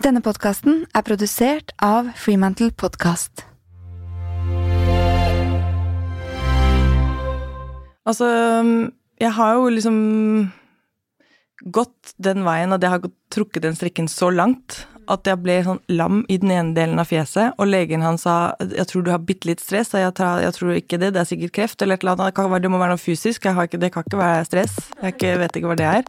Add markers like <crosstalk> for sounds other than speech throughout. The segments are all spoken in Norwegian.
Denne podkasten er produsert av Freemantle Podcast. Altså, jeg har jo liksom gått den veien at jeg har trukket den strikken så langt at jeg ble sånn lam i den ene delen av fjeset, og legen han sa jeg tror du har bitte litt stress, og jeg, jeg, tror ikke det, det er sikkert kreft eller et eller annet, det må være noe fysisk, ikke, det kan ikke være stress, jeg vet ikke hva det er.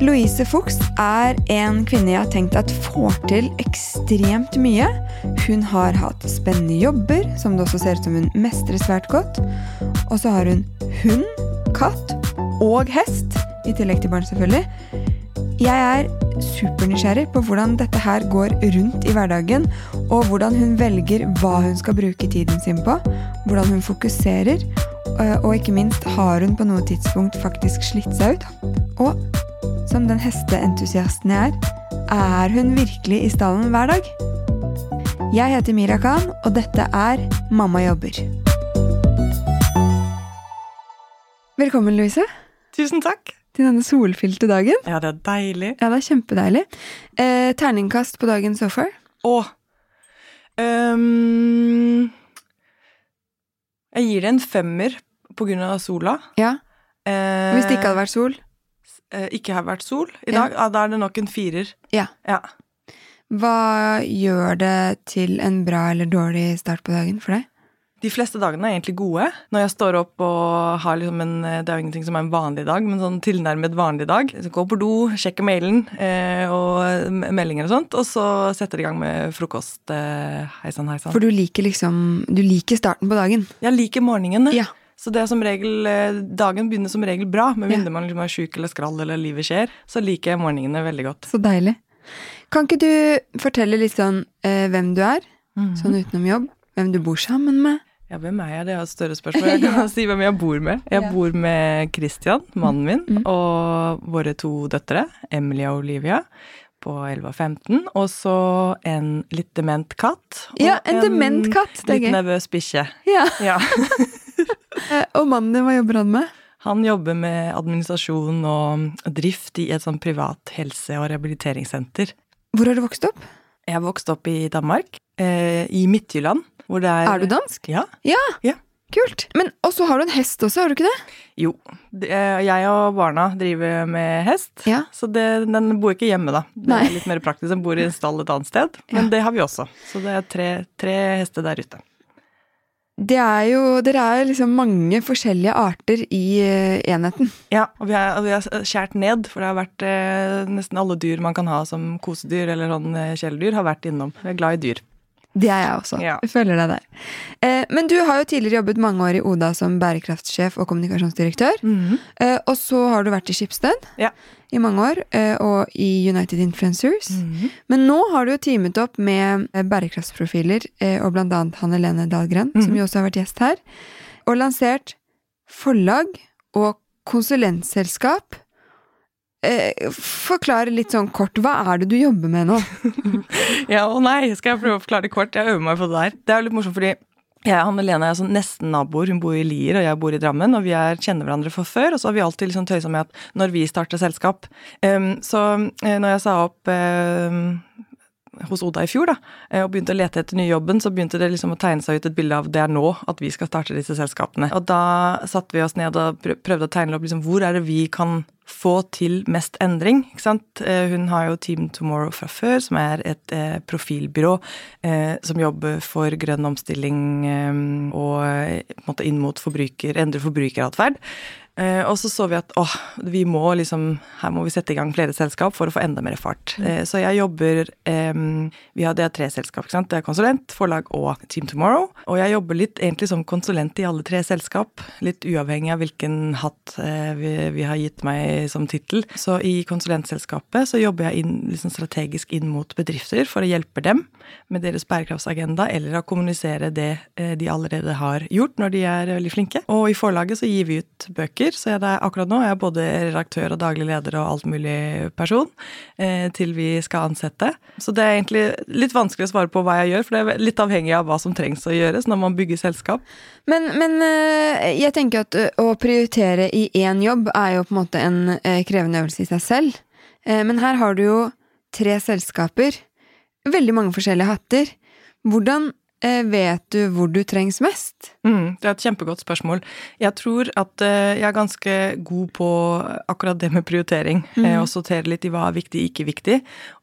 Louise Fuchs er en kvinne jeg har tenkt at får til ekstremt mye. Hun har hatt spennende jobber, som det også ser ut som hun mestrer svært godt. Og så har hun hund, katt og hest, i tillegg til barn, selvfølgelig. Jeg er supernysgjerrig på hvordan dette her går rundt i hverdagen, og hvordan hun velger hva hun skal bruke tiden sin på, hvordan hun fokuserer, og ikke minst har hun på noe tidspunkt faktisk slitt seg ut. Og som den hesteentusiasten jeg er, er hun virkelig i stallen hver dag. Jeg heter Mira Khan, og dette er Mamma jobber. Velkommen, Louise. Tusen takk. Til denne solfylte dagen. Ja, det er deilig. Ja, det er kjempedeilig. Eh, terningkast på dagen so far? Å um, Jeg gir det en femmer på grunn av sola. Ja. Eh, Hvis det ikke hadde vært sol? eh, ikke har vært sol i dag, ja. da er det nok en firer. Ja. Ja. Hva gjør det til en bra eller dårlig start på dagen for deg? De fleste dagene er egentlig gode. Når jeg står opp og har liksom en Det er jo ingenting som er en vanlig dag, men sånn tilnærmet vanlig dag. Så går på do, sjekker mailen eh, og meldinger og sånt, og så setter i gang med frokost. Eh, hei sann, hei sann. For du liker liksom Du liker starten på dagen? Jeg liker morgenen. Ja. Så det er som regel, eh, dagen begynner som regel bra, med mindre Ja. man liksom er sjuk eller skrall eller livet skjer. Så liker jeg morgenene veldig godt. Så deilig. Kan ikke du fortelle litt sånn eh, hvem du er, Mhm. sånn utenom jobb? Hvem du bor sammen med? Ja, hvem er jeg? Det er et større spørsmål. Jeg <laughs> kan si hvem jeg bor med. Jeg Ja. bor med Christian, mannen min, Mm. og våre to døtre, Emilie og Olivia, på 11 og 15. Og så en litt dement katt. Og Ja, en dement katt, det er litt nervøs bikkje. Ja. Ja. <laughs> <laughs> Eh, og mannen din, hva jobber han med? Han jobber med administrasjon og drift i et sånn privat helse- og rehabiliteringssenter. Hvor har du vokst opp? Jeg vokste opp i Danmark, eh, i Midtjylland. Hvor det er Er du dansk? Ja. Ja, Kult. Men Og så har du en hest også, har du ikke det? Jo. Eh, Jeg og barna driver med hest, Ja. så det, den bor ikke hjemme, da. Det Nei. er litt mer praktisk. Den bor i en stall et annet sted, men Ja. det har vi også. Så det er tre, tre hester der ute. Det er jo Dere er liksom mange forskjellige arter i eh, enheten. Ja, og vi har, skjært ned, for det har vært eh, nesten alle dyr man kan ha som kosedyr eller sånn eh, kjæledyr, har vært innom. Vi er glad i dyr. Det er jeg også. Ja. Jeg føler deg der. Eh, men du har jo tidligere jobbet mange år i Oda som bærekraftsjef og kommunikasjonsdirektør. Eh, og så har du vært i Schibsted Ja. i mange år, eh, og i United Influencers. Mhm. Men nå har du jo teamet opp med eh, bærekraftsprofiler, eh, og blant annet Hanne Lene Dahlgren, som Mhm. jo også har vært gjest her, og lansert forlag og konsulentselskap. Eh, forklare litt sånn kort, hva er det du jobber med nå? <laughs> Ja og nei, skal jeg prøve å forklare det kort? Jeg øver meg på det der. Det er jo litt morsomt fordi jeg og Lene er sånn nesten naboer. Hun bor i Lier, og jeg bor i Drammen. Og vi er, kjenner hverandre fra før, og så har vi alltid liksom tøysa med at når vi starter selskap um, Så uh, når jeg sa opp uh, hos Oda i fjor, da, eh, og begynte å lete etter nye jobben, så begynte det liksom å tegne seg ut et bilde av det er nå at vi skal starte disse selskapene. Og da satte vi oss ned og prøvde å tegne opp liksom hvor er det vi kan få til mest endring. ikke sant? Eh, Hun har jo Team Tomorrow fra før, som er et eh, profilbyrå som jobber for grønn omstilling og på en måte inn mot forbruker, endre forbrukeratferd. Eh, og så så vi at åh, vi må liksom, her må vi sette i gang flere selskap for å få enda mer fart. Eh, så jeg jobber eh, Vi har det er tre selskap. ikke sant? Det er konsulent, forlag og Team Tomorrow. Og jeg jobber litt egentlig som konsulent i alle tre selskap. Litt uavhengig av hvilken hatt eh, vi, vi har gitt meg som tittel. Så i konsulentselskapet så jobber jeg inn, liksom strategisk inn mot bedrifter for å hjelpe dem med deres bærekraftsagenda, eller å kommunisere det eh, de allerede har gjort når de er veldig flinke. Og i forlaget så gir vi ut bøker stykker, så jeg, er, akkurat nå er jeg både redaktør og daglig leder og alt mulig person eh, til vi skal ansette. Så det er egentlig litt vanskelig å svare på hva jeg gjør, for det er litt avhengig av hva som trengs å gjøres når man bygger selskap. Men, men eh, jeg tenker at eh, å prioritere i én jobb er jo på en måte en krevende øvelse i seg selv. Men her har du jo tre selskaper, veldig mange forskjellige hatter. Hvordan vet du hvor du trengs mest? Mm, det er et kjempegodt spørsmål. Jeg tror at eh, jeg er ganske god på akkurat det med prioritering. Mm. Og sortere litt i hva er viktig, ikke viktig.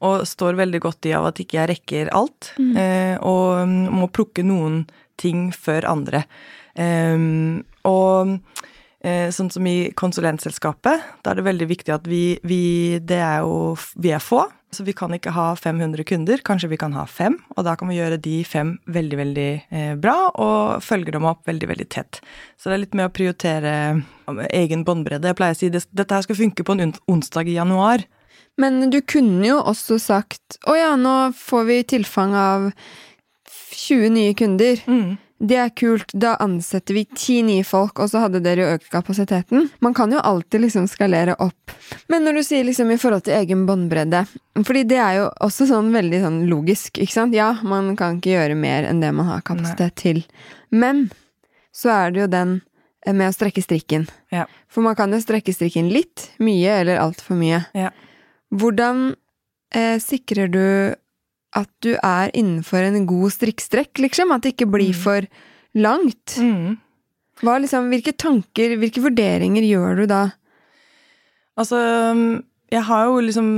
Og står veldig godt i av at ikke jeg rekker alt. Mm. Og mm, må plukke noen ting før andre. Og sånn som i konsulentselskapet, da er det veldig viktig at vi, vi Det er jo Vi er få. Så vi kan ikke ha 500 kunder, kanskje vi kan ha fem, og da kan vi gjøre de fem veldig, veldig eh, bra, og følge dem opp veldig, veldig tett. Så det er litt med å prioritere egen båndbredde. Jeg pleier å si at dette her skal funke på en onsdag i januar. Men du kunne jo også sagt å ja, nå får vi tilfang av 20 nye kunder. Mm. Det er kult, da ansetter vi ti nye folk, og så hadde dere jo økt kapasiteten. Man kan jo alltid liksom skalere opp. Men når du sier liksom i forhold til egen båndbredde, fordi det er jo også sånn veldig sånn logisk, ikke sant? Ja, man kan ikke gjøre mer enn det man har kapasitet Nei. til. Men så er det jo den eh, med å strekke strikken. Ja. For man kan jo strekke strikken litt, mye eller altfor mye. Ja. Hvordan eh, sikrer du at du er innenfor en god strikkstrekk, liksom. At det ikke blir mm. for langt. Mm. Hva, liksom, hvilke tanker, hvilke vurderinger gjør du da? Altså, jeg har jo liksom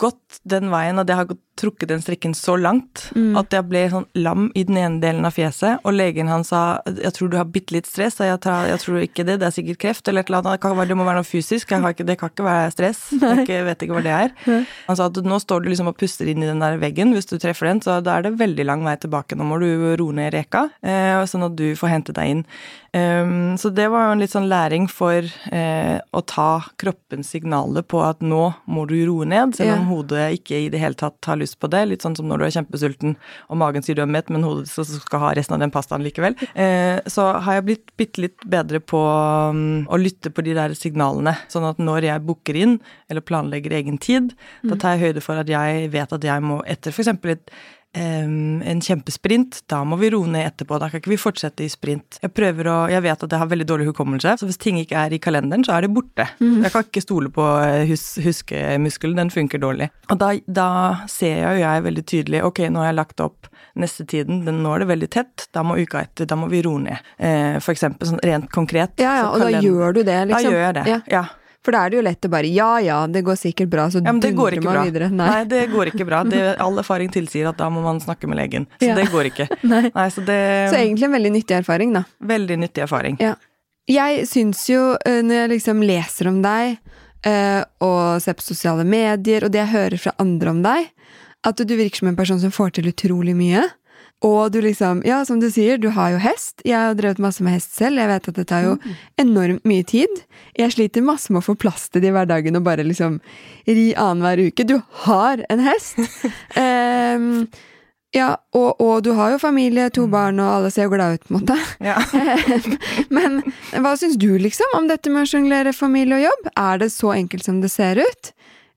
gått den veien og det har trukket den strikken så langt mm. at jeg ble sånn lam i den ene delen av fjeset, og legen han sa 'jeg tror du har bitte litt stress', og jeg, tar, jeg, tror ikke det, det er sikkert kreft eller et eller annet, det, kan det må være noe fysisk, ikke, det kan ikke være stress, <laughs> jeg ikke, vet ikke hva det er. <laughs> Han sa at nå står du liksom og puster inn i den der veggen, hvis du treffer den, så da er det veldig lang vei tilbake, nå må du roe ned reka, eh, sånn at du får hentet deg inn. Um, så det var jo en litt sånn læring for eh, å ta kroppens signaler på at nå må du roe ned, selv om ja. hodet ikke i det hele tatt har lyst på det. Litt sånn som når du er kjempesulten og magen sier du er mett, men hodet skal ha resten av den pastaen likevel. Eh, så har jeg blitt bitte litt bedre på um, å lytte på de der signalene. Sånn at når jeg booker inn eller planlegger egen tid, mm. da tar jeg høyde for at jeg vet at jeg må etter f.eks. et Um, en kjempesprint, da må vi roe ned etterpå. Da kan ikke vi fortsette i sprint. Jeg prøver å, jeg vet at jeg har veldig dårlig hukommelse, så hvis ting ikke er i kalenderen, så er det borte. Mm. Jeg kan ikke stole på eh, hus, huskemuskelen, den funker dårlig. Og da, da ser jeg jo jeg veldig tydelig ok, nå har jeg lagt opp neste tiden, den, nå er det veldig tett, da må uka etter, da må vi roe ned. Eh, for eksempel sånn rent konkret. Ja, ja, og da gjør du det, liksom. Da gjør jeg det, ja. ja. For da er det jo lett å bare ja ja, det går sikkert bra, så ja, dundrer man bra. videre. Nei. Nei. det går ikke bra. Det, <laughs> all erfaring tilsier at da må man snakke med legen. Så ja. det går ikke. <laughs> Nei. Nei, så, det, så egentlig en veldig nyttig erfaring, da. Veldig nyttig erfaring. Ja. Jeg syns jo, eh, når jeg liksom leser om deg, eh, og ser på sosiale medier, og det jeg hører fra andre om deg, at du virker som en person som får til utrolig mye. Og du liksom, ja, som du sier, du har jo hest. Jeg har drevet masse med hest selv. Jeg vet at det tar jo mm. enormt mye tid. Jeg sliter masse med å få plass til det i hverdagen og bare liksom ri annenhver uke. Du har en hest! um, <laughs> ja, og, og, du har jo familie, to mm. barn, og alle ser jo glade ut, på en måte. Ja. <laughs> Men hva syns du, liksom, om dette med å sjonglere familie og jobb? Er det så enkelt som det ser ut?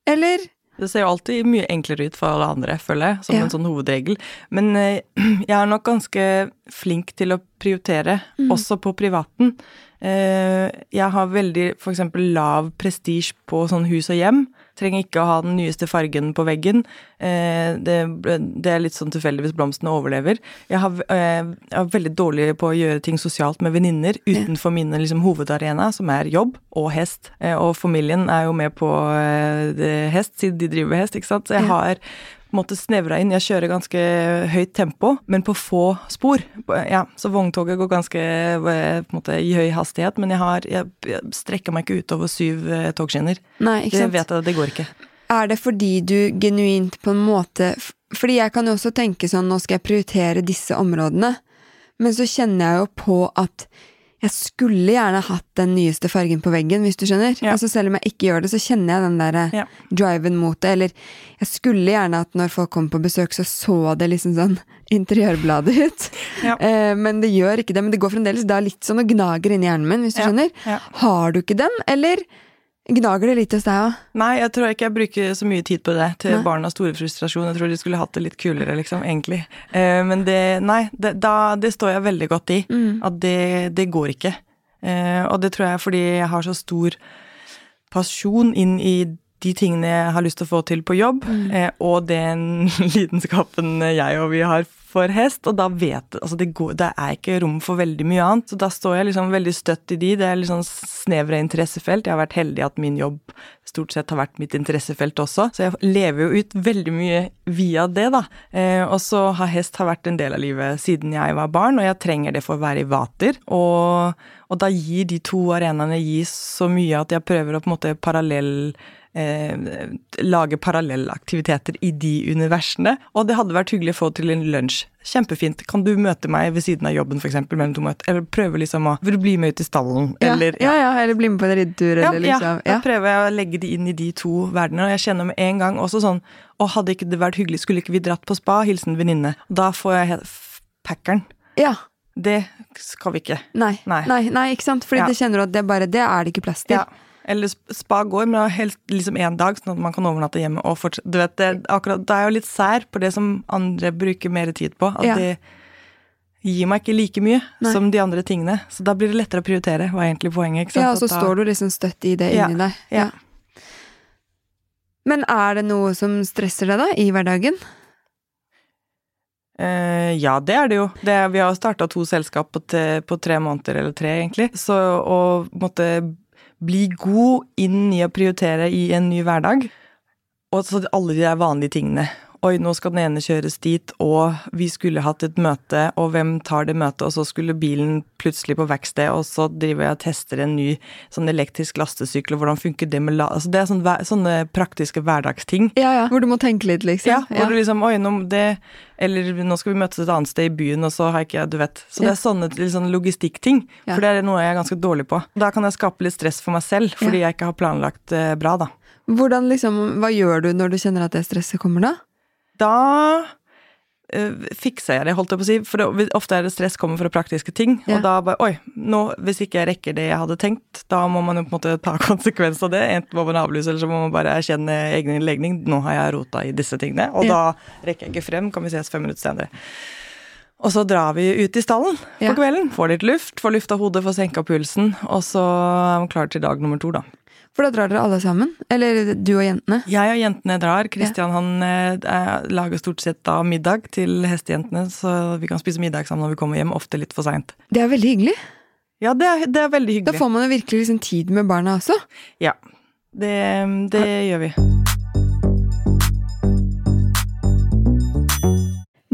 Eller det ser jo alltid mye enklere ut for alle andre, føler jeg, som ja. en sånn hovedregel. Men eh, <clears throat> jeg er nok ganske flink til å prioritere, mm. også på privaten. Eh, jeg har veldig f.eks. lav prestisje på sånn hus og hjem. Trenger ikke å ha den nyeste fargen på veggen. Eh, det, det er litt sånn tilfeldig hvis blomstene overlever. Jeg, har, eh, jeg er veldig dårlig på å gjøre ting sosialt med venninner utenfor ja. mine liksom, hovedarena, som er jobb og hest. Og familien er jo med på hest, siden de driver hest, ikke sant. Så jeg har måte snevra inn. Jeg kjører ganske høyt tempo, men på få spor. Ja, så vogntoget går ganske på en måte i høy hastighet, men jeg, har, jeg, jeg strekker meg ikke utover syv eh, togskinner. Nei, ikke sant? Det vet jeg, det går ikke. Er det fordi du genuint på en måte Fordi jeg kan jo også tenke sånn, nå skal jeg prioritere disse områdene, men så kjenner jeg jo på at jeg skulle gjerne hatt den nyeste fargen på veggen, hvis du skjønner. Ja. Altså Selv om jeg ikke gjør det, så kjenner jeg den der Ja. driven mot det. Eller jeg skulle gjerne at når folk kom på besøk, så så det liksom sånn <laughs> interiørbladet ut. Ja. <laughs> Eh, men det gjør ikke det. Men det går fremdeles da litt sånn og gnager inni hjernen min, hvis du skjønner. Har du ikke den, eller gnager det litt hos deg òg? Nei, jeg tror ikke jeg bruker så mye tid på det til Nei. barnas store frustrasjon. Jeg tror de skulle hatt det litt kulere, liksom, egentlig. Eh, men det, nei, det, da, det står jeg veldig godt i. Mm. At det, det går ikke. Eh, og det tror jeg er fordi jeg har så stor pasjon inn i de tingene jeg har lyst til å få til på jobb, Mm. eh, og den <laughs> lidenskapen jeg og vi har for hest. Og da vet altså det, går, det er ikke rom for veldig mye annet. Så da står jeg liksom veldig støtt i de. Det er litt sånn snevre interessefelt. Jeg har vært heldig at min jobb stort sett har vært mitt interessefelt også. Så jeg lever jo ut veldig mye via det, da. Eh, og så har hest har vært en del av livet siden jeg var barn, og jeg trenger det for å være i vater. Og, og da gir de to arenaene så mye at jeg prøver å på en måte parallell eh, lage parallellaktiviteter i de universene. Og det hadde vært hyggelig å få til en lunsj. Kjempefint. Kan du møte meg ved siden av jobben, f.eks., mellom to møter? Eller prøve liksom å Vil du bli med ut i stallen? Eller ja, ja, eller bli med på en riddetur, ja, eller liksom. ja, da prøver jeg å legge de inn i de to verdenene. Og jeg kjenner med en gang også sånn Å, hadde ikke det vært hyggelig, skulle ikke vi dratt på spa? Hilsen venninne. Da får jeg packeren. ja. Det skal vi ikke. Nei. Nei. Nei. nei, ikke sant? Fordi Ja. det kjenner du at det bare Det er det ikke plass til. Ja. Eller spa går, men helst liksom én dag, sånn at man kan overnatte hjemme og fortsette. Du vet, det, akkurat, det er jo litt sær på det som andre bruker mer tid på. At Ja. det gir meg ikke like mye Nei. som de andre tingene. Så da blir det lettere å prioritere, var egentlig poenget. ikke sant? Ja, og så da- står du liksom støtt i det Ja, inni deg. ja. Men er det noe som stresser deg, da, i hverdagen? Uh, ja, det er det jo. Det, vi har starta to selskap på, te, på tre måneder, eller tre, egentlig. Så å måtte bli god inn i å prioritere i en ny hverdag, og så alle de der vanlige tingene. Oi, nå skal den ene kjøres dit, og vi skulle hatt et møte, og hvem tar det møtet? Og så skulle bilen plutselig på verksted, og så driver jeg og tester en ny sånn elektrisk lastesykkel, og hvordan funker det med la... Altså, det er sånne, sånne praktiske hverdagsting. Ja, ja. Hvor du må tenke litt, liksom. Ja, hvor du liksom Oi, nå det Eller nå skal vi møtes et annet sted i byen, og så har jeg ikke Du vet. Så det er sånne liksom, logistikkting. Ja. For det er noe jeg er ganske dårlig på. Da kan jeg skape litt stress for meg selv, fordi jeg ikke har planlagt eh, bra, da. Hvordan liksom, Hva gjør du når du kjenner at det stresset kommer, da? Da uh, fikser jeg det, holdt jeg på å si. For det, ofte er det stress kommer fra praktiske ting. Ja. Og da bare Oi, nå, hvis ikke jeg rekker det jeg hadde tenkt, da må man jo på en måte ta <laughs> konsekvens av det. Enten må man avlyse, eller så må man bare erkjenne egen legning. Nå har jeg rota i disse tingene, og Ja. da rekker jeg ikke frem. Kan vi ses fem minutter senere. Og så drar vi ut i stallen Ja. på kvelden. Får litt luft, får lufta hodet, får senka pulsen. Og så er man klar til dag nummer to, da. For da drar dere alle sammen? Eller du og jentene? Jeg og jentene drar. Kristian han eh, er- lager stort sett da middag til hestejentene, så vi kan spise middag sammen når vi kommer hjem, ofte litt for seint. Det er veldig hyggelig. Ja, det er, det er veldig Da får man jo virkelig liksom tid med barna også. Ja, det, det gjør vi.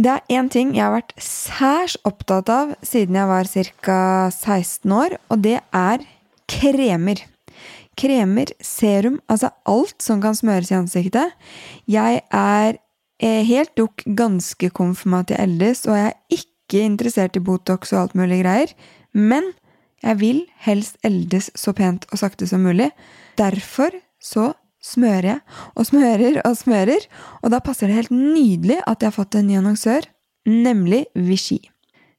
Det er én ting jeg har vært særs opptatt av siden jeg var ca. 16 år, og det er kremer. Kremer, serum, altså alt som kan smøres i ansiktet. Jeg er eh, helt dukk ganske konfirmat til eldes, og jeg er ikke interessert i Botox og alt mulig greier. Men jeg vil helst eldes så pent og sakte som mulig. Derfor så smører jeg og smører og smører, og da passer det helt nydelig at jeg har fått en ny annonsør, nemlig Vichy.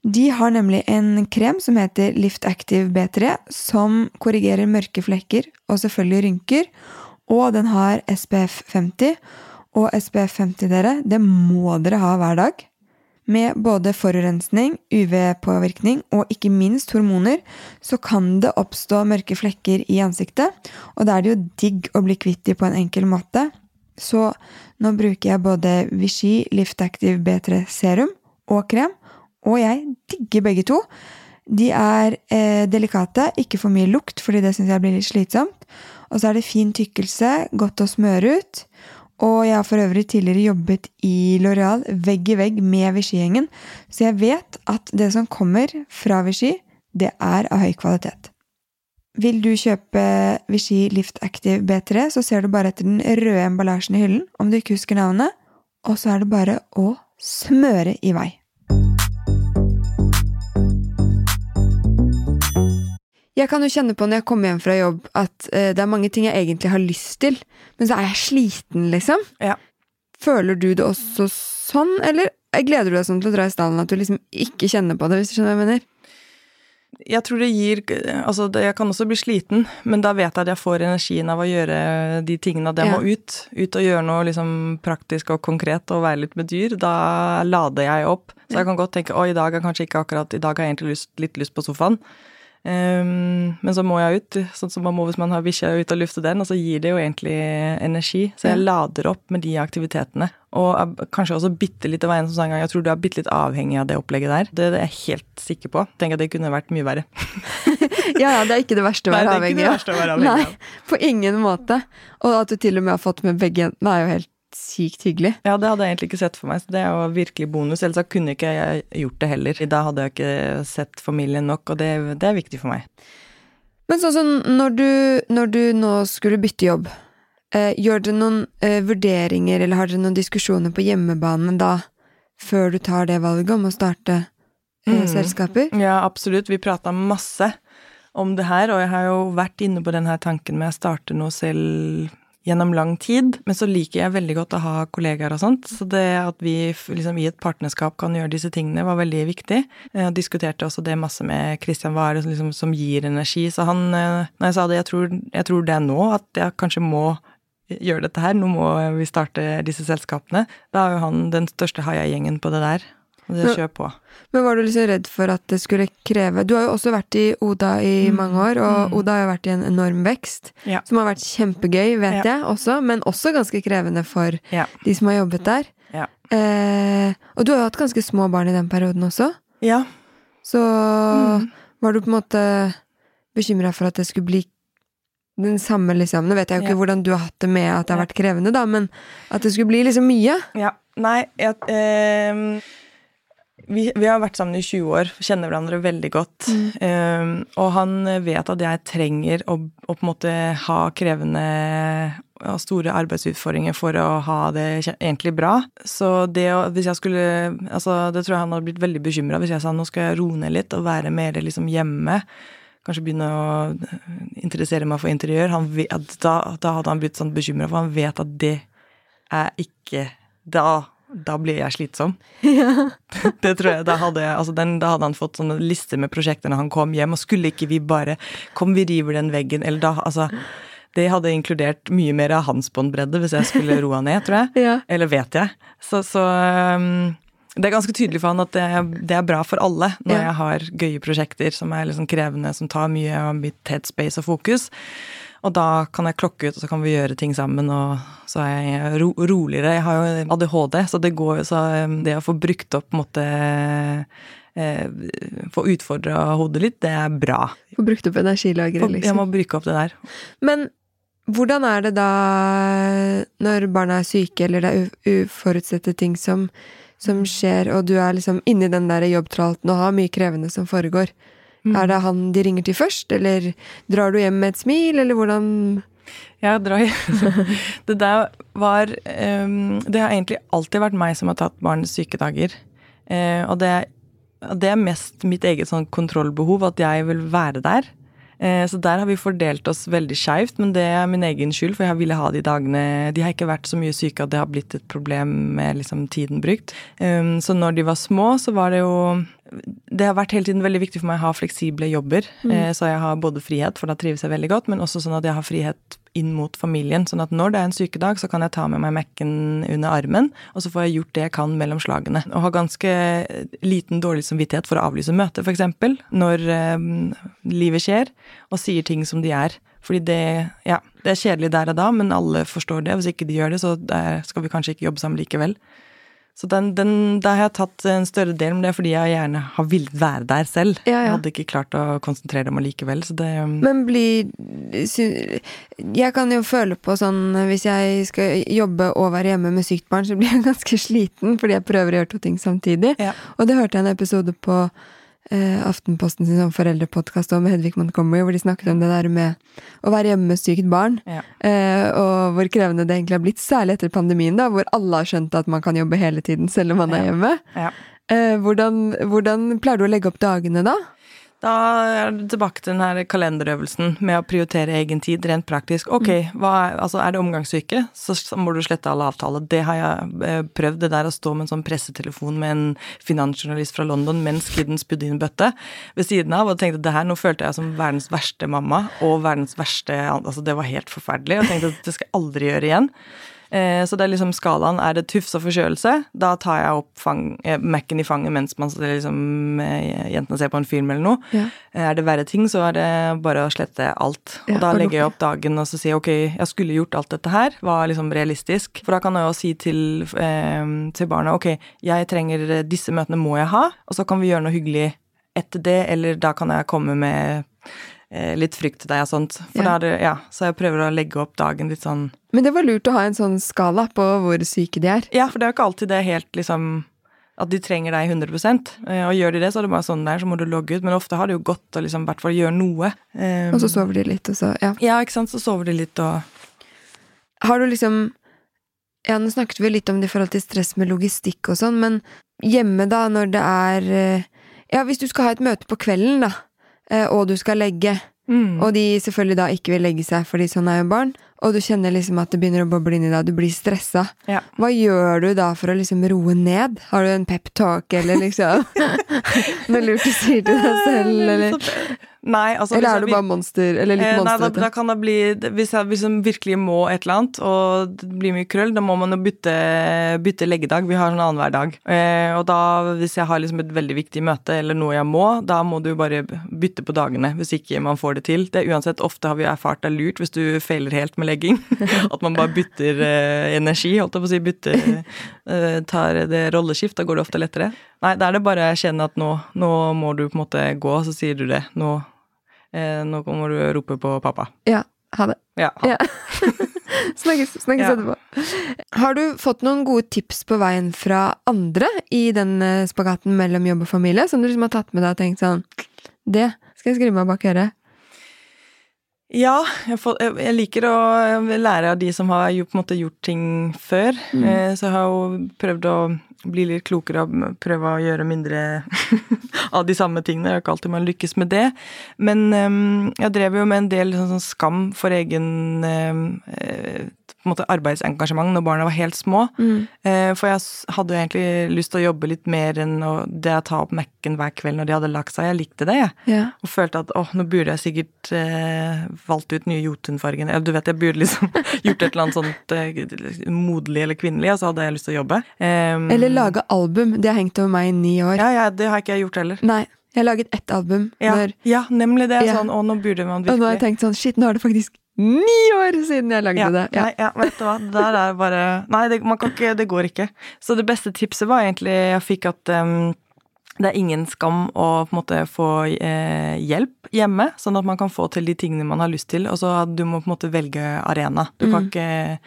De har nemlig en krem som heter Lift Active B3, som korrigerer mørke flekker og selvfølgelig rynker, og den har SPF 50. Og SPF 50, dere, det må dere ha hver dag. Med både forurensning, UV-påvirkning og ikke minst hormoner, så kan det oppstå mørke flekker i ansiktet, og da er det jo digg å bli kvitt dem på en enkel måte. Så nå bruker jeg både Vichy Lift Active B3 serum og krem, og jeg digger begge to. De er eh, delikate, ikke for mye lukt, fordi det syns jeg blir litt slitsomt. Og så er det fin tykkelse, godt å smøre ut. Og jeg har for øvrig tidligere jobbet i Loreal vegg i vegg med Vichy-gjengen, så jeg vet at det som kommer fra Vichy, det er av høy kvalitet. Vil du kjøpe Vichy Lift Active B3, så ser du bare etter den røde emballasjen i hyllen, om du ikke husker navnet, og så er det bare å smøre i vei. Jeg kan jo kjenne på når jeg kommer hjem fra jobb, at eh, det er mange ting jeg egentlig har lyst til, men så er jeg sliten, liksom. Ja. Føler du det også sånn, eller gleder du deg sånn til å dra i stallen at du liksom ikke kjenner på det, hvis du skjønner hva jeg mener? Jeg tror det gir Altså, jeg kan også bli sliten, men da vet jeg at jeg får energien av å gjøre de tingene at jeg Ja. må ut. Ut og gjøre noe liksom praktisk og konkret og være litt med dyr. Da lader jeg opp. Så jeg kan godt tenke å, i dag har jeg kanskje ikke akkurat I dag har jeg egentlig lyst, litt lyst på sofaen. Ehm, men så må jeg ut, sånn som man må hvis man har bikkja ut og lufte den, og så gir det jo egentlig energi. Så jeg lader opp med de aktivitetene. Og kanskje også bitte litt, av veien som sa en gang, jeg tror du er bitte litt avhengig av det opplegget der. Det er jeg helt sikker på. Tenker at det kunne vært mye verre. <laughs> Ja, ja, det er ikke det verste å være avhengig av. Nei, på ingen måte. Og at du til og med har fått med begge det er jo helt sykt hyggelig. Ja, det hadde jeg egentlig ikke sett for meg, så det er jo virkelig bonus. Ellers kunne ikke jeg gjort det heller. Da hadde jeg ikke sett familien nok, og det, det er viktig for meg. Men sånn som når du, når du nå skulle bytte jobb, eh, gjør dere noen eh, vurderinger, eller har dere noen diskusjoner på hjemmebane da, før du tar det valget om å starte eh, Mm. selskaper? Ja, absolutt. Vi prata masse om det her, og jeg har jo vært inne på denne tanken med å starte noe selv gjennom lang tid. Men så liker jeg veldig godt å ha kollegaer og sånt, så det at vi liksom i et partnerskap kan gjøre disse tingene, var veldig viktig. Jeg diskuterte også det masse med Christian Wahre, som liksom, som gir energi. Så han, eh, når jeg sa det, jeg tror, jeg tror det er nå at jeg kanskje må gjøre dette her, nå må vi starte disse selskapene. Da er jo han den største haia-gjengen på det der. Det kjør på. Men var du liksom redd for at det skulle kreve Du har jo også vært i Oda i Mm. mange år, og Mm. Oda har jo vært i en enorm vekst. Ja. Som har vært kjempegøy, vet jeg også, men også ganske krevende for Ja. de som har jobbet der. Ja. Eh, og du har jo hatt ganske små barn i den perioden også, Ja. så Mm. var du på en måte bekymra for at det skulle bli den samme, liksom Nå vet jeg jo ikke hvordan du har hatt det med at det har vært krevende, da, men at det skulle bli liksom mye. Ja, nei, jeg, ehm, vi, vi har vært sammen i 20 år, kjenner hverandre veldig godt. Ehm, og han vet at jeg trenger å, å på en måte ha krevende store arbeidsutfordringer for å ha det egentlig bra. Så det å, hvis jeg skulle altså Det tror jeg han hadde blitt veldig bekymra hvis jeg sa nå skal jeg roe ned litt og være mer liksom hjemme. Kanskje begynne å interessere meg for interiør. Han, ve- da, da hadde han blitt sånn bekymra, for han vet at det er ikke Da, da blir jeg slitsom. <laughs> <laughs> Det tror jeg, da hadde, altså den, da hadde han fått sånne lister med prosjekter når han kom hjem, og skulle ikke vi bare Kom, vi river den veggen, eller da Altså, det hadde inkludert mye mer av hans båndbredde hvis jeg skulle roa ned, tror jeg. <laughs> Ja. Eller vet jeg. Så, så um, det er ganske tydelig for han at det, det er bra for alle når Ja. jeg har gøye prosjekter som er liksom krevende, som tar mye av mitt headspace og fokus. Og da kan jeg klokke ut, og så kan vi gjøre ting sammen, og så er jeg ro roligere. Jeg har jo ADHD, så det går jo så um, Det å få brukt opp på en måte eh, Få utfordra hodet litt, det er bra. Få brukt opp energilageret, Jeg liksom. må bruke opp det der. Men hvordan er det da når barna er syke, eller det er uforutsette ting som, som skjer, og du er liksom inni den der jobbtralten og har mye krevende som foregår? Mm. Er det han de ringer til først, eller drar du hjem med et smil, eller hvordan ja, drar <laughs> Det der var um, Det har egentlig alltid vært meg som har tatt barnets sykedager. Uh, og det, det er mest mitt eget sånn kontrollbehov, at jeg vil være der. Eh, så der har vi fordelt oss veldig skeivt, men det er min egen skyld, for jeg ville ha de dagene De har ikke vært så mye syke at det har blitt et problem med liksom tiden brukt. Um, så når de var små, så var det jo Det har vært hele tiden veldig viktig for meg å ha fleksible jobber, Mm. så jeg har både frihet, for da trives jeg veldig godt, men også sånn at jeg har frihet inn mot familien. Sånn at når det er en sykedag, så kan jeg ta med meg Mac-en under armen, og så får jeg gjort det jeg kan mellom slagene. Og har ganske liten dårlig samvittighet for å avlyse møte, f.eks. Når eh, livet skjer, og sier ting som de er. Fordi det, ja, det er kjedelig der og da, men alle forstår det. Hvis ikke de gjør det, så skal vi kanskje ikke jobbe sammen likevel. Så den, den, der har jeg tatt en større del, men det er fordi jeg gjerne har villet være der selv. Ja, ja. Jeg hadde ikke klart å konsentrere meg likevel, så det um, Men blir Jeg kan jo føle på sånn Hvis jeg skal jobbe og være hjemme med sykt barn, så blir jeg <laughs> ganske sliten fordi jeg prøver å gjøre to ting samtidig. Ja. Og det hørte jeg en episode på eh, Aftenposten sin sånn foreldrepodkast med Hedvig Montgomery, hvor de snakket om det der med å være hjemme med sykt barn, Ja. eh, og hvor krevende det egentlig har blitt, særlig etter pandemien, da, hvor alle har skjønt at man kan jobbe hele tiden selv om man er Ja. hjemme. Ja. Eh, hvordan, hvordan pleier du å legge opp dagene da? Da er du tilbake til den her kalenderøvelsen med å prioritere egen tid rent praktisk. Ok, Mm. er, altså er det omgangssyke, så må du slette alle avtaler. Det har jeg eh, prøvd, det der å stå med en sånn pressetelefon med en finansjournalist fra London mens kidden spydde inn bøtte ved siden av, og tenkte det her, nå følte jeg som verdens verste mamma, og verdens verste Altså, det var helt forferdelig, og tenkte at det skal jeg aldri gjøre igjen. Eh, Så det er liksom skalaen. Er det tufs og forkjølelse, da tar jeg opp fang, eh, Mac-en i fanget mens man liksom, eh, jentene ser på en film eller noe. Ja. Er det verre ting, så er det bare å slette alt. Ja, og da legger jeg opp dagen og så sier ok, jeg skulle gjort alt dette her, var liksom realistisk. For da kan jeg jo si til, til barna ok, jeg trenger disse møtene må jeg ha, og så kan vi gjøre noe hyggelig etter det, eller da kan jeg komme med litt frykt til deg og sånt. For Ja. er det, ja, så jeg prøver å legge opp dagen litt sånn Men det var lurt å ha en sånn skala på hvor syke de er. Ja, for det er jo ikke alltid det helt liksom at de trenger deg 100 eh, Og gjør de det, så er det bare sånn der, så må du logge ut. Men ofte har det jo godt å liksom, hvert fall gjøre noe. Um, Og så sover de litt, og så Ja. Ja, ikke sant. Så sover de litt og Har du liksom Ja, nå snakket vi litt om det i forhold til stress med logistikk og sånn, men hjemme da, når det er eh, Ja, hvis du skal ha et møte på kvelden, da, eh, og du skal legge, mm. og de selvfølgelig da ikke vil legge seg fordi sånn er jo barn, og du kjenner liksom at det begynner å boble inni deg, du blir stressa. Ja. Hva gjør du da for å liksom roe ned? Har du en peptalk, eller liksom <laughs> Noe lurt du sier til deg selv, eller Nei, altså Eller hvis er du bare monster? Eller litt Eh, Nei, da, da kan det bli Hvis jeg liksom virkelig må et eller annet, og det blir mye krøll, da må man jo bytte, bytte leggedag. Vi har sånn annenhver dag. Eh, og da, hvis jeg har liksom et veldig viktig møte eller noe jeg må, da må du bare bytte på dagene. Hvis ikke man får det til. Det uansett, Ofte har vi erfart det er lurt hvis du feiler helt med legging. <laughs> At man bare bytter eh, energi, holdt jeg på å si. Bytter eh, Tar det rolleskift. Da går det ofte lettere. Nei, da er det bare å erkjenne at nå, nå må du på en måte gå, så sier du det. Nå, nå må du rope på pappa. Ja, ha det. Ja. <laughs> Ja. snakkes snakkes etterpå. Har du fått noen gode tips på veien fra andre i den eh, spagaten mellom jobb og familie, som du liksom har tatt med deg og tenkt sånn Det skal jeg skrive meg bak øret. Ja, jeg, får, jeg, liker å lære av de som har gjort, måte gjort ting før. Mm. Eh, så jeg har jo prøvd å bli litt klokere og prøve å gjøre mindre <laughs> av de samme tingene. Jeg har ikke alltid man lykkes med det. Men eh, jeg drev jo med en del sånn, sånn skam for egen eh, eh, på en måte arbeidsengasjement når barna var helt små. Mm. For jeg hadde jo egentlig lyst til å jobbe litt mer enn det å ta opp Mac-en hver kveld når de hadde lagt seg. Jeg likte det, jeg. Ja. Og følte at åh, nå burde jeg sikkert eh, valgt ut nye Jotun-fargen. Eller du vet, jeg burde liksom <laughs> gjort et eller annet sånt eh, moderlig eller kvinnelig, og så hadde jeg lyst til å jobbe. Um, Eller lage album. Det har hengt over meg i ni år. Ja, ja, det har ikke jeg gjort heller. Nei, jeg har laget ett album. Ja, Når, ja nemlig det. Ja. Sånn, å, nå burde man og nå har jeg tenkt sånn Shit, nå er det faktisk ni år siden jeg lagde ja, det. Ja. Nei, ja, vet du hva, det der er bare Nei, det, man kan ikke, det går ikke. Så det beste tipset var egentlig jeg fikk at um, det er ingen skam å på en måte få eh, hjelp hjemme, sånn at man kan få til de tingene man har lyst til. Og så du må på en måte velge arena. Du kan Mm. ikke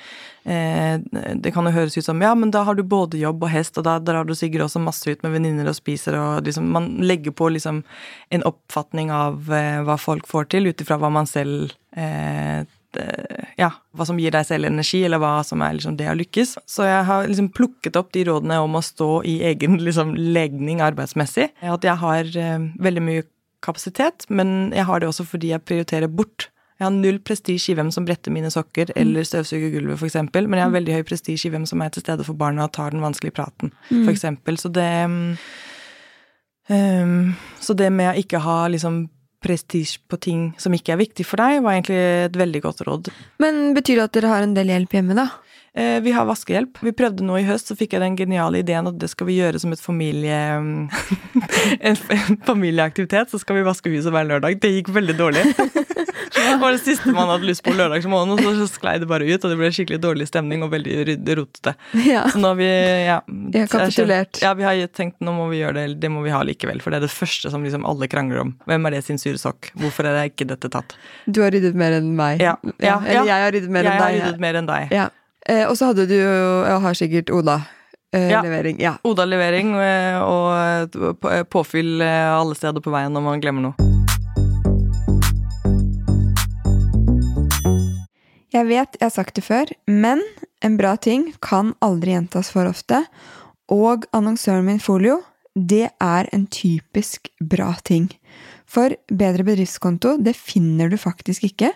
eh, Det kan jo høres ut som ja, men da har du både jobb og hest, og da drar du sikkert også masse ut med venninner og spiser, og liksom Man legger på liksom en oppfatning av eh, hva folk får til, ut ifra hva man selv eh, ja, hva som gir deg selv energi, eller hva som er liksom det å lykkes. Så jeg har liksom plukket opp de rådene om å stå i egen <laughs> liksom legning arbeidsmessig. At jeg har eh, veldig mye kapasitet, men jeg har det også fordi jeg prioriterer bort. Jeg har null prestisje i hvem som bretter mine sokker eller støvsuger gulvet, f.eks., men jeg har veldig høy prestisje i hvem som er til stede for barna og tar den vanskelige praten, Mm. f.eks. Så det mm, ehm, Så det med å ikke ha liksom prestisje på ting som ikke er viktig for deg, var egentlig et veldig godt råd. Men betyr det at dere har en del hjelp hjemme, da? Eh, Vi har vaskehjelp. Vi prøvde nå i høst, så fikk jeg den geniale ideen at det skal vi gjøre som et familie... <laughs> en familieaktivitet, så skal vi vaske huset hver lørdag. Det gikk veldig dårlig. <laughs> Det var det <laughs> siste man hadde lyst på lørdagsmorgen, og så sklei det bare ut, og det ble skikkelig dårlig stemning og veldig rotete. Ja. Så nå har vi ja, vi har kapitulert. Ja, vi har tenkt nå må vi gjøre det, det må vi ha likevel, for det er det første som liksom alle krangler om. Hvem er det sin sure sokk? Hvorfor er det ikke dette tatt? Du har ryddet mer enn meg. Ja, ja, Eller jeg har ryddet mer Jeg enn har ryddet mer enn deg. Ja. Eh, og så hadde du jo, og har sikkert Oda, eh, Ja. levering. Ja. Oda-levering eh, og påfyll eh, alle steder på veien når man glemmer noe. Jeg vet jeg har sagt det før, men en bra ting kan aldri gjentas for ofte. Og annonsøren min Folio det er en typisk bra ting. For bedre bedriftskonto, det finner du faktisk ikke.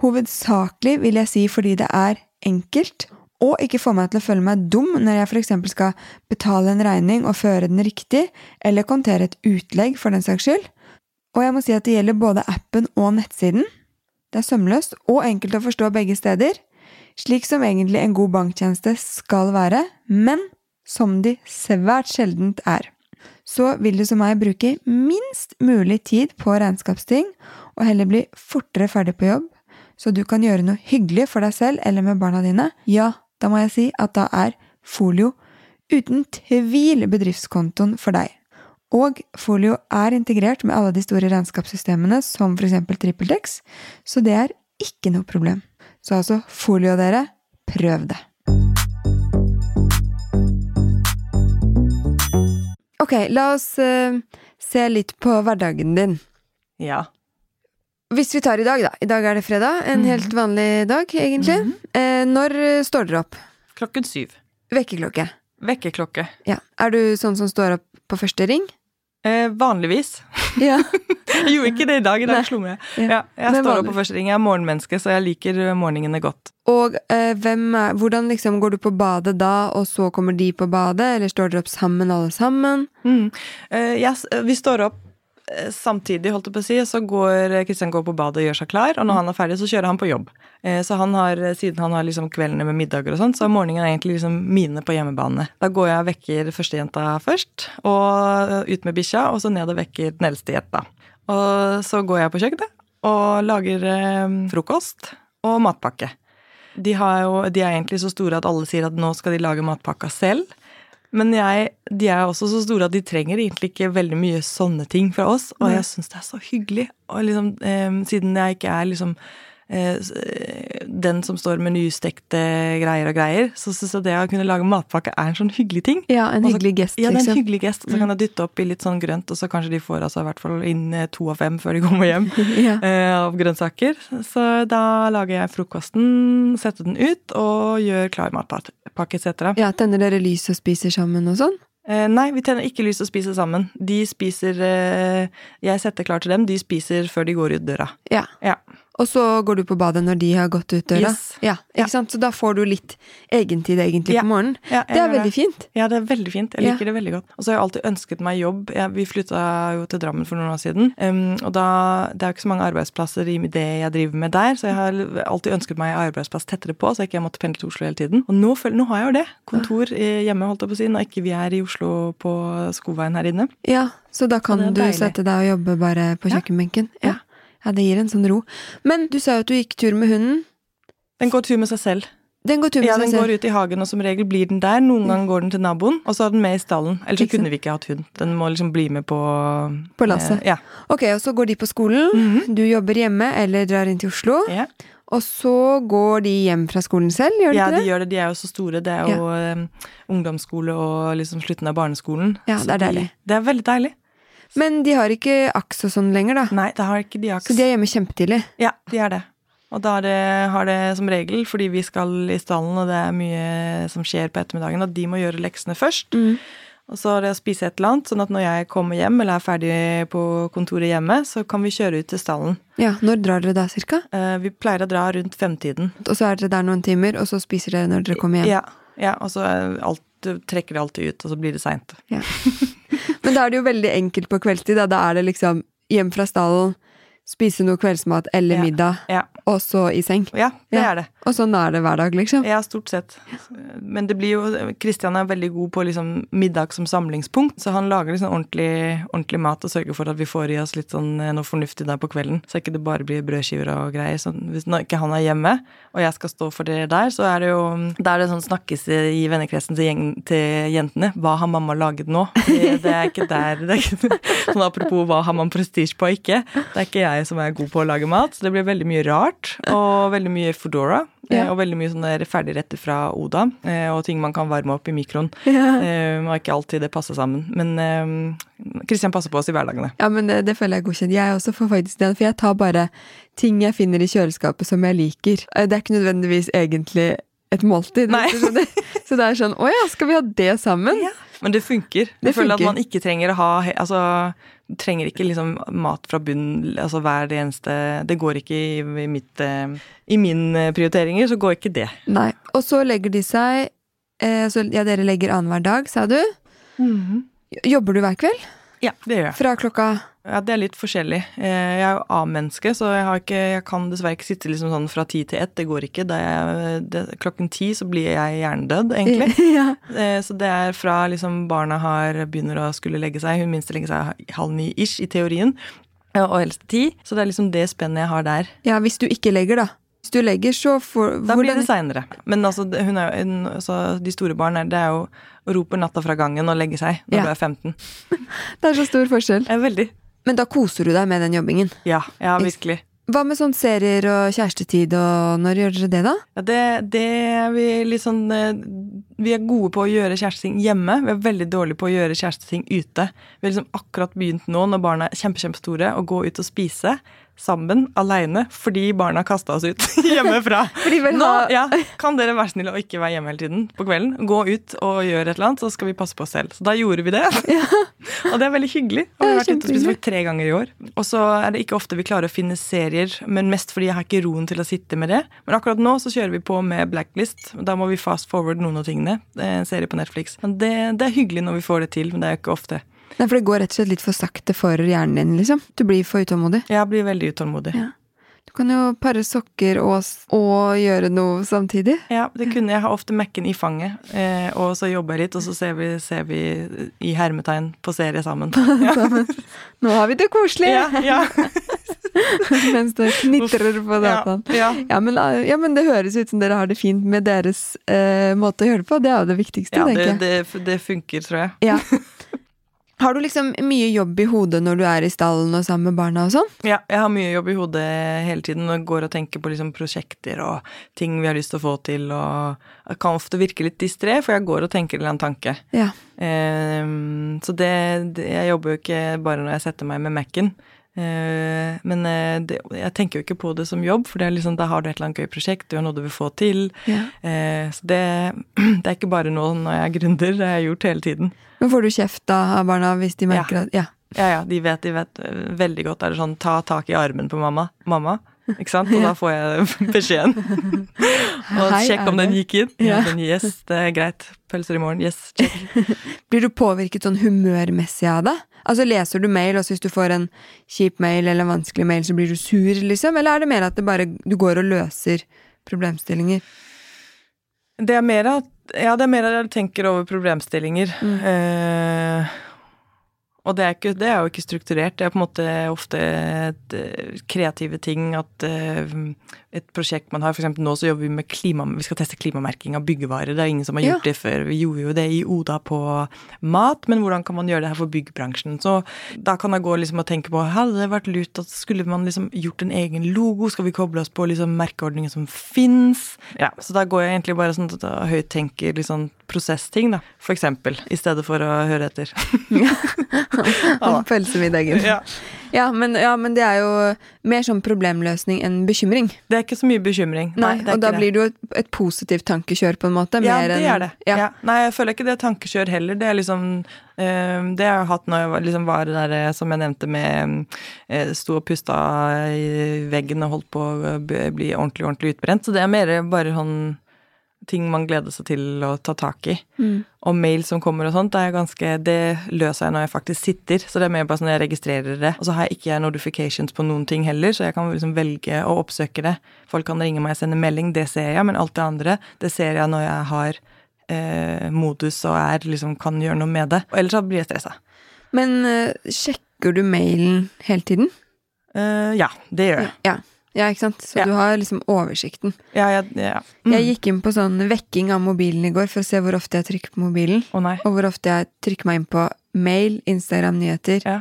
Hovedsakelig vil jeg si fordi det er enkelt, og ikke får meg til å føle meg dum når jeg f.eks. skal betale en regning og føre den riktig, eller kontere et utlegg, for den saks skyld. Og jeg må si at det gjelder både appen og nettsiden. Det er sømløst og enkelt å forstå begge steder, slik som egentlig en god banktjeneste skal være, men som de svært sjeldent er. Så vil du som meg bruke minst mulig tid på regnskapsting, og heller bli fortere ferdig på jobb, så du kan gjøre noe hyggelig for deg selv eller med barna dine, ja, da må jeg si at da er Folio uten tvil bedriftskontoen for deg. Og Folio er integrert med alle de store regnskapssystemene, som eksempel TrippelTex, så det er ikke noe problem. Så altså, Folio, dere, prøv det. Ok, la oss uh, se litt på hverdagen din. Ja. Hvis vi tar i dag, da. I dag er det fredag. En mm. helt vanlig dag, egentlig. Mm. Uh, når står dere opp? Klokken syv. Vekkerklokke. Vekkerklokke. Ja. Er du sånn som står opp på første ring? Eh, vanligvis. Ja. <laughs> jeg gjorde ikke det i dag. I dag slo meg. Ja. jeg står opp på første ring. Jeg er morgenmenneske, så jeg liker morgenene godt. Og eh, er, hvordan liksom går du på badet da, og så kommer de på badet? Eller står dere opp sammen, alle sammen? Mm. Eh, jeg, vi står opp Eh, samtidig, holdt jeg på å si, så går Kristian går på badet og gjør seg klar, og når han er ferdig, så kjører han på jobb. Eh, så han har, siden han har liksom kveldene med middager og sånn, så er morgenen egentlig liksom mine på hjemmebane. Da går jeg og vekker førstejenta først, og ut med bikkja, og så ned og vekker den eldste jenta. Og så går jeg på kjøkkenet og lager eh, frokost og matpakke. De, jo, de er egentlig så store at alle sier at nå skal de lage matpakka selv. Men jeg, de er også så store at de trenger egentlig ikke veldig mye sånne ting fra oss. Og jeg syns det er så hyggelig. Og liksom, eh, siden jeg ikke er liksom den som står med nystekte greier og greier. Så syns jeg det å kunne lage matpakke er en sånn hyggelig ting. Ja, en hyggelig gest. Ja, det er en liksom. hyggelig gest. Så mm. kan jeg dytte opp i litt sånn grønt, og så kanskje de får altså i hvert fall inn eh, to av fem før de <laughs> kommer hjem <laughs> ja. av grønnsaker. Så da lager jeg frokosten, setter den ut og gjør klar matpakke etc. Ja, tenner dere lys og spiser sammen og sånn? Eh, nei, vi tenner ikke lys og spiser sammen. De spiser eh, Jeg setter klar til dem, de spiser før de går ut døra. Ja. ja. Og så går du på badet når de har gått ut døra? Yes. Ja, ikke ja. sant? Så da får du litt egentid egentlig ja. på morgenen. Ja, det er veldig fint. Ja, det er veldig fint. Jeg liker det veldig godt. Og så har jeg alltid ønsket meg jobb. vi flytta jo til Drammen for noen år siden. Um, og da Det er jo ikke så mange arbeidsplasser i det jeg driver med der, så jeg har alltid ønsket meg arbeidsplass tettere på, så jeg ikke måtte pendle til Oslo hele tiden. Og nå, nå har jeg jo det. Kontor hjemme, holdt jeg på å si, når ikke vi er i Oslo på Skoveien her inne. Ja, så da kan så du sette deg og jobbe bare på kjøkkenbenken. Ja. Ja, det gir en sånn ro. Men du sa jo at du gikk tur med hunden. Den går tur med seg selv. Den går tur med ja, seg selv? Ja, den går ut i hagen, og som regel blir den der. Noen ganger går den til naboen, og så er den med i stallen. Ellers så kunne vi ikke hatt hund. Den må liksom bli med på På lasset. Eh, ja. Ok, og så går de på skolen. Mm -hmm. Du jobber hjemme eller drar inn til Oslo. Ja. Og så går de hjem fra skolen selv, gjør de ja, ikke det? Ja, de gjør det. De er jo så store. Det er jo ja. um, ungdomsskole og liksom slutten av barneskolen. Ja, det er deilig. De, det er veldig deilig. Men de har ikke aks og sånn lenger, da? Nei, det har ikke de aks. Så de er hjemme kjempetidlig? Ja, de er det. Og da har det som regel, fordi vi skal i stallen, og det er mye som skjer på ettermiddagen, at de må gjøre leksene først. Mm. Og så er det å spise et eller annet, sånn at når jeg kommer hjem eller er ferdig på kontoret hjemme, så kan vi kjøre ut til stallen. Ja, Når drar dere da, cirka? Eh, vi pleier å dra rundt femtiden. Og så er dere der noen timer, og så spiser dere når dere kommer hjem? Ja, ja og så alt, trekker det alltid ut, og så blir det seint. Ja. <laughs> Men da er det jo veldig enkelt på kveldstid. Da, da er det liksom hjem fra stallen, spise noe kveldsmat eller middag, ja. Og så i seng. Ja, det ja. er det. Og sånn er det hver dag, liksom? Ja, stort sett. Men det blir jo Kristian er veldig god på liksom middag som samlingspunkt, så han lager liksom ordentlig, ordentlig, mat og sørger for at vi får i oss litt sånn eh, noe fornuftig der på kvelden, så ikke det bare blir brødskiver og greier. Så hvis ikke han er hjemme, og jeg skal stå for det der, så er det jo Da er det sånn snakkes i vennekretsen til, gjeng, til jentene. Hva har mamma laget nå? Det, det er ikke der det er ikke, <laughs> Sånn apropos hva har man prestisje på og ikke. Det er ikke jeg som er god på å lage mat, så det blir veldig mye rart, og veldig mye Foodora. Ja. Og veldig mye sånne ferdigretter fra Oda, eh, og ting man kan varme opp i mikroen. <laughs> Ja. Eh, og ikke alltid det passer sammen. Men Kristian passer på oss i hverdagene. Ja, men det, det føler jeg godkjent. Jeg også får faktisk det, for jeg tar bare ting jeg finner i kjøleskapet som jeg liker. Det er ikke nødvendigvis egentlig et måltid. <laughs> Så det er sånn Å ja, skal vi ha det sammen? Ja. Men det funker. Det Jeg føler at man ikke trenger å ha Altså, trenger ikke liksom mat fra bunnen altså hver det eneste Det går ikke i, mitt eh, I min eh, prioriteringer, så går ikke det. Nei. Og så legger de seg eh, så, Ja, dere legger annenhver dag, sa du. Jobber du hver kveld? Ja, det gjør jeg. Fra klokka Ja, Det er litt forskjellig. Eh, Jeg er jo A-menneske, så jeg, har ikke, jeg kan dessverre ikke sitte liksom sånn fra ti til ett. Det går ikke. Det er, det, klokken ti så blir jeg hjernedød, egentlig. <laughs> ja. Eh, Så det er fra liksom barna har, begynner å skulle legge seg, hun minste legger seg halv ni ish i teorien, og helst ti. Så det er liksom det spennet jeg har der. ja, hvis du ikke legger, da. Hvis du legger, så får Da blir det seinere. Men altså, hun er, jo altså, de store barn er, det er jo å rope natta fra gangen og legge seg når Ja. du er 15. <laughs> Det er så stor forskjell. Er veldig. Men da koser du deg med den jobbingen. Ja, ja, virkelig. Hva med sånn serier og kjærestetid, og når gjør dere det, da? Ja, det, det er vi eh, Vi er gode på å gjøre kjæresteting hjemme. Vi er veldig dårlige på å gjøre kjæresteting ute. Vi har liksom akkurat begynt nå, når barna er kjempe, kjempestore, å gå ut og spise sammen, aleine, fordi barna kasta oss ut <laughs> hjemmefra. <laughs> Nå, ja, Kan dere være snille og ikke være hjemme hele tiden på kvelden? Gå ut og gjøre et eller annet, så skal vi passe på oss selv. Så da gjorde vi det. <laughs> og det er veldig hyggelig. Og vi har vært ute og spist for tre ganger i år. Og så er det ikke ofte vi klarer å finne serier, men mest fordi jeg har ikke roen til å sitte med det. Men akkurat nå så kjører vi på med Blacklist. Da må vi fast forward noen av tingene. Det er En serie på Netflix. Men det, det er hyggelig når vi får det til, men det er jo ikke ofte. Nei, for det går rett og slett litt for sakte for hjernen din, liksom. Du blir for utålmodig. Jeg blir veldig utålmodig. Ja. Du kan jo pare sokker og, og gjøre noe samtidig. Ja, det kunne jeg. har ofte Mac-en i fanget, eh, og så jobber jeg litt, og så ser vi, ser vi i hermetegn på serie sammen. <laughs> Ja, Nå har vi det koselig! ja, ja. <laughs> Mens det knitrer på dataen. Ja, ja. Ja, men, ja, men det høres ut som dere har det fint med deres eh, måte å gjøre det på. Det er jo det viktigste, ja det, tenker jeg. det, det funker, tror jeg. Ja. <laughs> Har du liksom mye jobb i hodet når du er i stallen og sammen med barna og sånn? Ja, jeg har mye jobb i hodet hele tiden og går og tenker på liksom prosjekter og ting vi har lyst til å få til. og Jeg kan ofte virke litt distré, for jeg går og tenker en eller annen tanke. Ja. Um, så det, det Jeg jobber jo ikke bare når jeg setter meg med Mac-en. Uh, men eh, det, jeg tenker jo ikke på det som jobb, for det liksom, da har du et eller annet gøy prosjekt, du har noe du vil få til. Ja. Uh, så det, <clears throat> det er ikke bare nå når jeg er gründer, det har jeg gjort hele tiden. Men får du kjeft da av barna hvis de merker at Ja. Ja, ja, de vet, de vet eh, veldig godt. Er det sånn ta tak i armen på mamma? Mamma? Ikke sant? Og da <laughs> får jeg <laughs> beskjeden. Og sjekk om den gikk inn. Ja, Ja. den, yes, det er greit. Pølser i morgen. Yes, check. <laughs> Blir du påvirket sånn humørmessig av det? Altså Leser du mail, og hvis du får en kjip mail eller en vanskelig mail, så blir du sur, liksom? Eller er det mer at det bare, du går og løser problemstillinger? Det er mer at Ja, det er mer at jeg tenker over problemstillinger. Eh, og det er, ikke, det er jo ikke strukturert. Det er på en måte ofte et, eh, kreative ting. At eh, et prosjekt man har For nå så jobber vi med klima... Vi skal teste klimamerking av byggevarer. Det er ingen som har gjort Ja. det før. Vi gjorde jo det i Oda på mat, men hvordan kan man gjøre det her for byggbransjen? Så da kan jeg gå liksom og tenke på Hadde det vært lurt at skulle man liksom gjort en egen logo? Skal vi koble oss på liksom merkeordninger som fins? Ja, så da går jeg egentlig bare sånn at jeg høyt tenker liksom prosessting, da. For eksempel. I stedet for å høre etter. Om <laughs> pølsemiddagen. Ja. Ja, men, ja, men det er jo mer sånn problemløsning enn bekymring. Det er ikke så mye bekymring. Nei, er Og da det. blir det jo et, et positivt tankekjør, på en måte. Ja, det gjør det. Ja. Ja. Nei, jeg føler ikke det er tankekjør heller. Det er liksom eh, Det har jeg hatt når jeg liksom var der eh, som jeg nevnte med eh, Sto og pusta i veggen og holdt på å bli ordentlig, ordentlig utbrent. Så det er mer bare sånn ting man gleder seg til å ta tak i. Mm. Og mail som kommer og sånt, er ganske, det løser jeg når jeg faktisk sitter. Så det er mer bare sånn jeg registrerer det. Og så har jeg ikke notifications på noen ting heller, så jeg kan liksom velge å oppsøke det. Folk kan ringe meg og sende melding, det ser jeg, men alt det andre, det ser jeg når jeg har eh, modus og er, liksom, kan gjøre noe med det. Og ellers så blir jeg stressa. Men uh, sjekker du mailen hele tiden? Uh, ja, det gjør jeg. Ja. Ja, ikke sant? Så Ja. du har liksom oversikten. Ja, jeg, ja. Mm. Jeg gikk inn på sånn vekking av mobilen i går for å se hvor ofte jeg trykker på mobilen. Oh. Og hvor ofte jeg trykker meg inn på mail, Instagram, nyheter. Ja.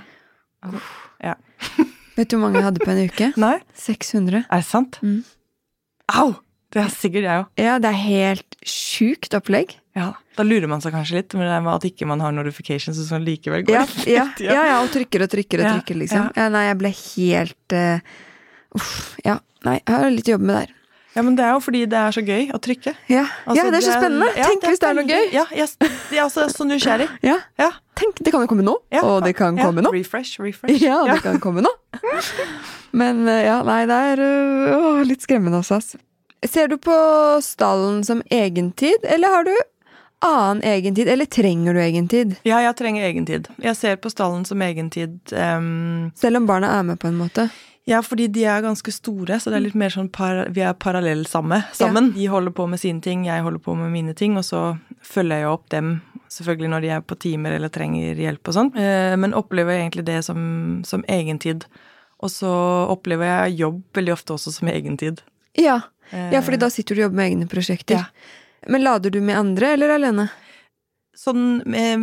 Ja. <laughs> Vet du hvor mange jeg hadde på en uke? Nei, 600. er det sant? Mm. Au! Det er sikkert jeg òg. Ja, det er helt sjukt opplegg. Ja, da lurer man seg kanskje litt med det med at ikke man har notifications og sånn likevel går <laughs> Ja, ja, ja, ja, og trykker og trykker og Ja, trykker, liksom. ja. Ja, nei, jeg ble helt eh, Uff. Ja. Nei, jeg har litt å jobbe med der. Ja, men det er jo fordi det er så gøy å trykke. Ja, Altså, ja det er så spennende. ja, Tenk hvis det er noe gøy. Ja, jeg, jeg er så nysgjerrig. Ja, Ja, tenk, Det kan jo komme nå, ja, og det kan komme nå. Refresh, refresh. Ja, det kan komme nå. Men øh, ja, nei, det er øh, litt skremmende også, altså. Ser du på stallen som egentid, eller har du annen egentid? Eller trenger du egentid? Ja, jeg trenger egentid. Jeg ser på stallen som egentid. Um... Selv om barna er med på en måte. Ja, fordi de er ganske store, så det er litt mer sånn par, vi er parallell samme, sammen. De holder på med sine ting, jeg holder på med mine ting, og så følger jeg opp dem selvfølgelig når de er på timer eller trenger hjelp og sånn. Eh, men opplever jeg egentlig det som, som egentid. Og så opplever jeg jobb veldig ofte også som egentid. Ja, Eh, ja fordi da sitter du og jobber med egne prosjekter. Ja. Men lader du med andre, eller alene? sånn eh,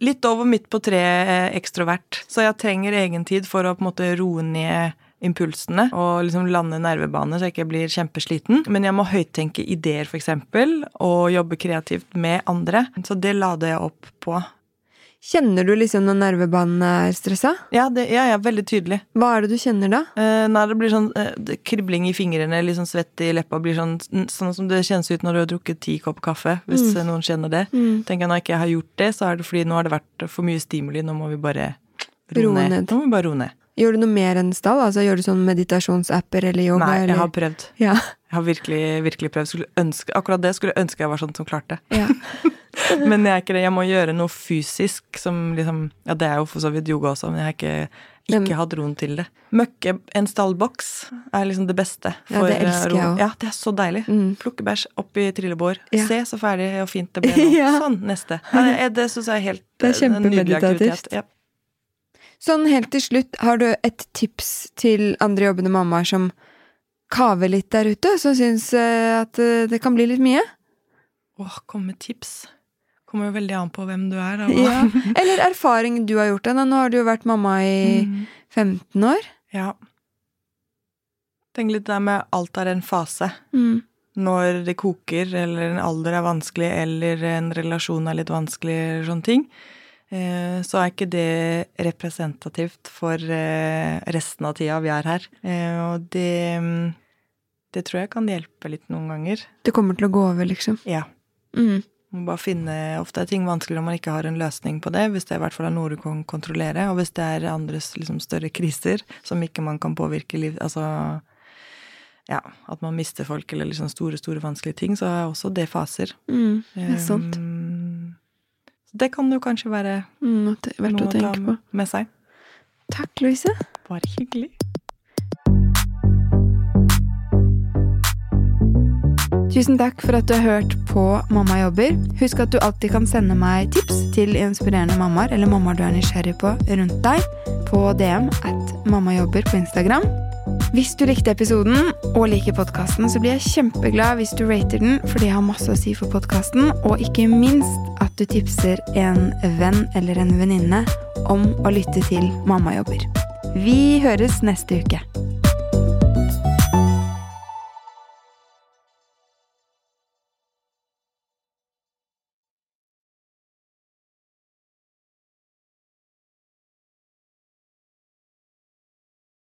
litt over midt på treet eh, ekstrovert. Så jeg trenger egentid for å på en måte roe ned impulsene og liksom lande nervebane så jeg ikke blir kjempesliten. Men jeg må høyttenke ideer, eksempel, og jobbe kreativt med andre. Så det lader jeg opp på. Kjenner du liksom når nervebanen er stressa? Ja, det, ja, ja veldig tydelig. Hva er det du kjenner da? Eh, nei, det blir sånn eh, det- kribling i fingrene, litt sånn svett i leppa, blir sånn, sånn som det kjennes ut når du har drukket ti kopper kaffe, hvis Mm. noen kjenner det. Tenker jeg Når jeg ikke har gjort det, så er det fordi nå har det vært for mye stimuli, nå må vi bare roe ned. Nå må vi bare roe ned. Gjør du noe mer enn stall? Altså Gjør du sånn meditasjonsapper eller yoga? Nei, jeg har prøvd. Ja. Jeg har virkelig, virkelig prøvd. Skulle ønske, akkurat det skulle jeg ønske jeg var sånn som klarte. ja. <laughs> <laughs> Men jeg er ikke det. Jeg må gjøre noe fysisk som liksom Ja, det er jo for så vidt yoga også, men jeg har ikke, ikke hatt roen til det. Møkke en stallboks er liksom det beste. Ja, det eh, elsker jeg òg. Ja, det er så deilig. Mm. Plukke bæsj opp i trillebår. Ja. Se så ferdig og fint det ble nå. <laughs> Ja. Sånn, neste. Ja, det syns jeg er helt Det er eh, en nydelig kjempemeditativt. aktivitet. Ja. Sånn helt til slutt, har du et tips til andre jobbende mammaer som kaver litt der ute? Som syns eh, at eh, det kan bli litt mye? Åh, kom med tips. Kommer jo veldig an på hvem du er. <laughs> Ja. Eller erfaring du har gjort deg. Nå har du jo vært mamma i Mm. 15 år. Ja. Tenk litt der med alt er en fase. Mm. Når det koker, eller en alder er vanskelig, eller en relasjon er litt vanskelig, eller sånne ting, eh, så er ikke det representativt for eh, resten av tida vi er her. Eh, Og det, mm, det tror jeg kan hjelpe litt noen ganger. Det kommer til å gå over, liksom. Ja. Mm. Man må bare finne, Ofte er ting vanskelig når man ikke har en løsning på det, hvis det i hvert fall er noe du kan kontrollere, og hvis det er andres liksom, større kriser som ikke man kan påvirke liv Altså ja, at man mister folk eller liksom store, store vanskelige ting, så er også det faser. Mm. Det er sant. Um, det kan jo kanskje være Mm, verdt å tenke på. med seg. Takk, Louise. Bare hyggelig. Tusen takk for at du har hørt på Mamma jobber. Husk at du alltid kan sende meg tips til inspirerende mammaer eller mammaer du er nysgjerrig på rundt deg, på DM at mammajobber på Instagram. Hvis du likte episoden og liker podkasten, så blir jeg kjempeglad hvis du rater den, for det har masse å si for podkasten, og ikke minst at du tipser en venn eller en venninne om å lytte til Mamma jobber. Vi høres neste uke.